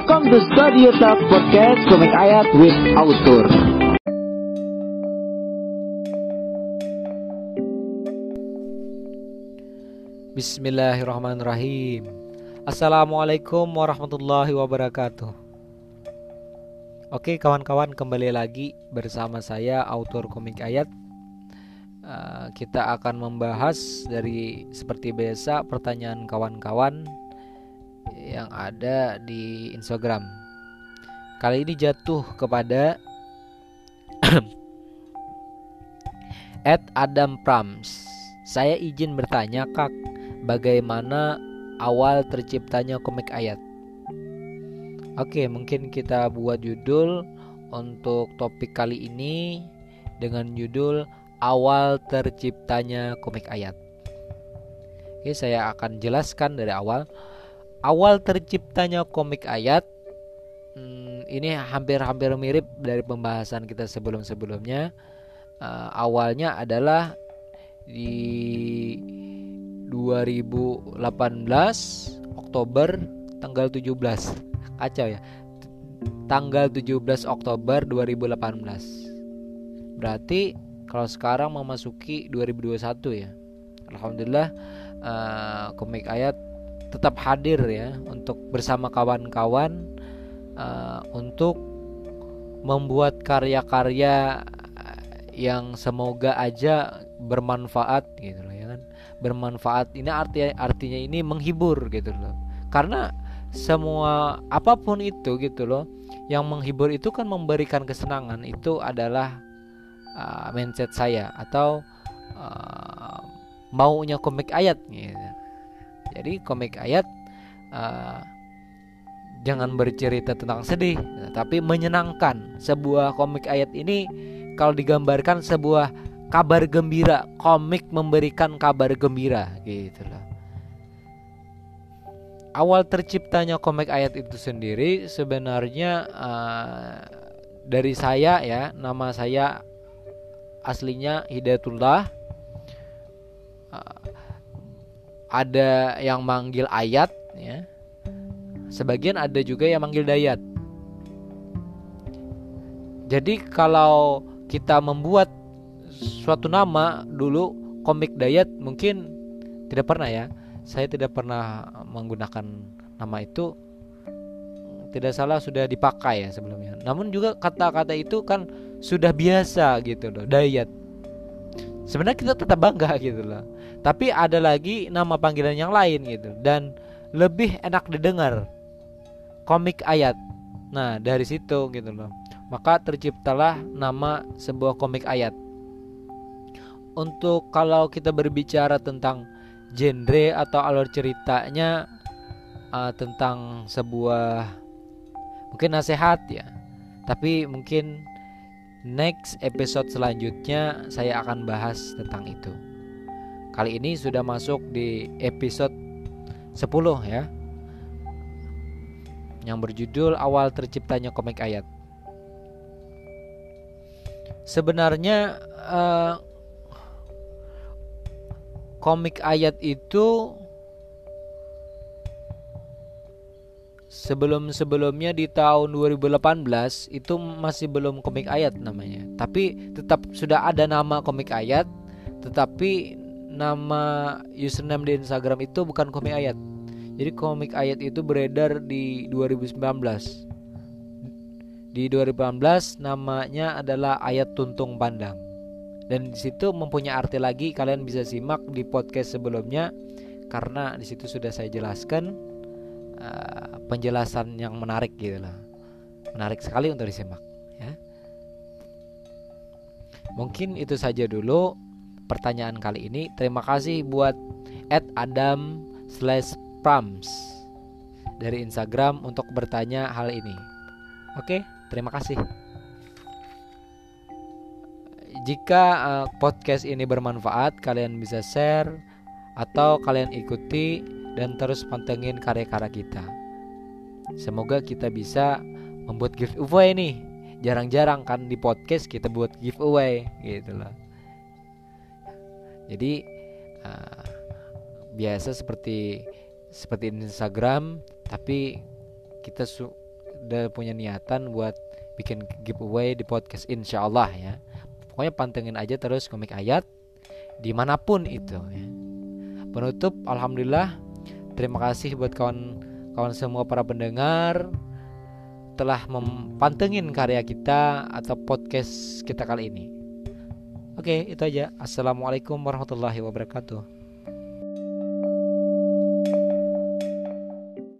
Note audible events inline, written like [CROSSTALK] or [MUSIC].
Welcome to Studio Talk Podcast Komik Ayat with Author. Bismillahirrahmanirrahim. Assalamualaikum warahmatullahi wabarakatuh. Oke kawan-kawan kembali lagi bersama saya autor komik ayat. Uh, Kita akan membahas dari seperti biasa pertanyaan kawan-kawan yang ada di Instagram Kali ini jatuh kepada [CLEARS THROAT] Ed Adam Prams Saya izin bertanya kak bagaimana awal terciptanya komik ayat. Oke, mungkin kita buat judul untuk topik kali ini dengan judul awal terciptanya komik ayat. Oke, saya akan jelaskan dari awal. Awal terciptanya komik ayat hmm, ini hampir-hampir mirip dari pembahasan kita sebelum-sebelumnya. Uh, awalnya adalah di 2018 Oktober tanggal 17 kacau ya. Tanggal 17 Oktober 2018 berarti kalau sekarang memasuki 2021 ya. Alhamdulillah uh, komik ayat tetap hadir ya untuk bersama kawan-kawan uh, untuk membuat karya-karya yang semoga aja bermanfaat gitu loh ya kan. Bermanfaat. Ini arti artinya ini menghibur gitu loh. Karena semua apa pun itu gitu loh yang menghibur itu kan memberikan kesenangan. Itu adalah uh, mindset saya atau uh, maunya komik ayat gitu. Jadi komik ayat uh, jangan bercerita tentang sedih tapi menyenangkan sebuah komik ayat ini kalau digambarkan sebuah kabar gembira, komik memberikan kabar gembira gitu loh. Awal terciptanya komik ayat itu sendiri sebenarnya uh, dari saya ya, nama saya aslinya Hidayatullah. Ada yang manggil ayat ya. Sebagian ada juga yang manggil dayat. Jadi kalau kita membuat suatu nama dulu komik dayat mungkin tidak pernah ya saya tidak pernah menggunakan nama itu tidak salah sudah dipakai ya sebelumnya namun juga kata-kata itu kan sudah biasa gitu loh dayat sebenarnya kita tetap bangga gitu loh. Tapi ada lagi nama panggilan yang lain gitu. Dan lebih enak didengar komik ayat. Nah dari situ gitu loh. Maka terciptalah nama sebuah komik ayat. Untuk kalau kita berbicara tentang genre atau alur ceritanya uh, tentang sebuah mungkin nasihat ya. Tapi mungkin next episode selanjutnya saya akan bahas tentang itu. Kali ini sudah masuk di episode 10 ya yang berjudul awal terciptanya komik ayat. Sebenarnya uh, komik ayat itu sebelum-sebelumnya di tahun 2018 itu masih belum komik ayat namanya. Tapi tetap sudah ada nama komik ayat, tetapi nama username di Instagram itu bukan komik ayat. Jadi komik ayat itu beredar di 2019. Di 2018 namanya adalah Ayat Tuntung Pandang dan di situ mempunyai arti lagi kalian bisa simak di podcast sebelumnya karena di situ sudah saya jelaskan uh, penjelasan yang menarik gitu lah menarik sekali untuk disimak ya. Mungkin itu saja dulu pertanyaan kali ini. Terima kasih buat Ed Adam slash Prams dari Instagram untuk bertanya hal ini. Oke terima kasih. Jika uh, podcast ini bermanfaat, kalian bisa share atau kalian ikuti dan terus pantengin karya-karya kita. Semoga kita bisa membuat giveaway nih. Jarang-jarang kan di podcast kita buat giveaway gitu loh. Jadi uh, biasa seperti seperti Instagram, tapi kita su udah punya niatan buat bikin giveaway di podcast insya Allah ya pokoknya pantengin aja terus komik ayat di mana pun itu ya. penutup alhamdulillah terima kasih buat kawan kawan semua para pendengar telah mempantengin karya kita atau podcast kita kali ini. Oke, itu aja. Assalamualaikum warahmatullahi wabarakatuh.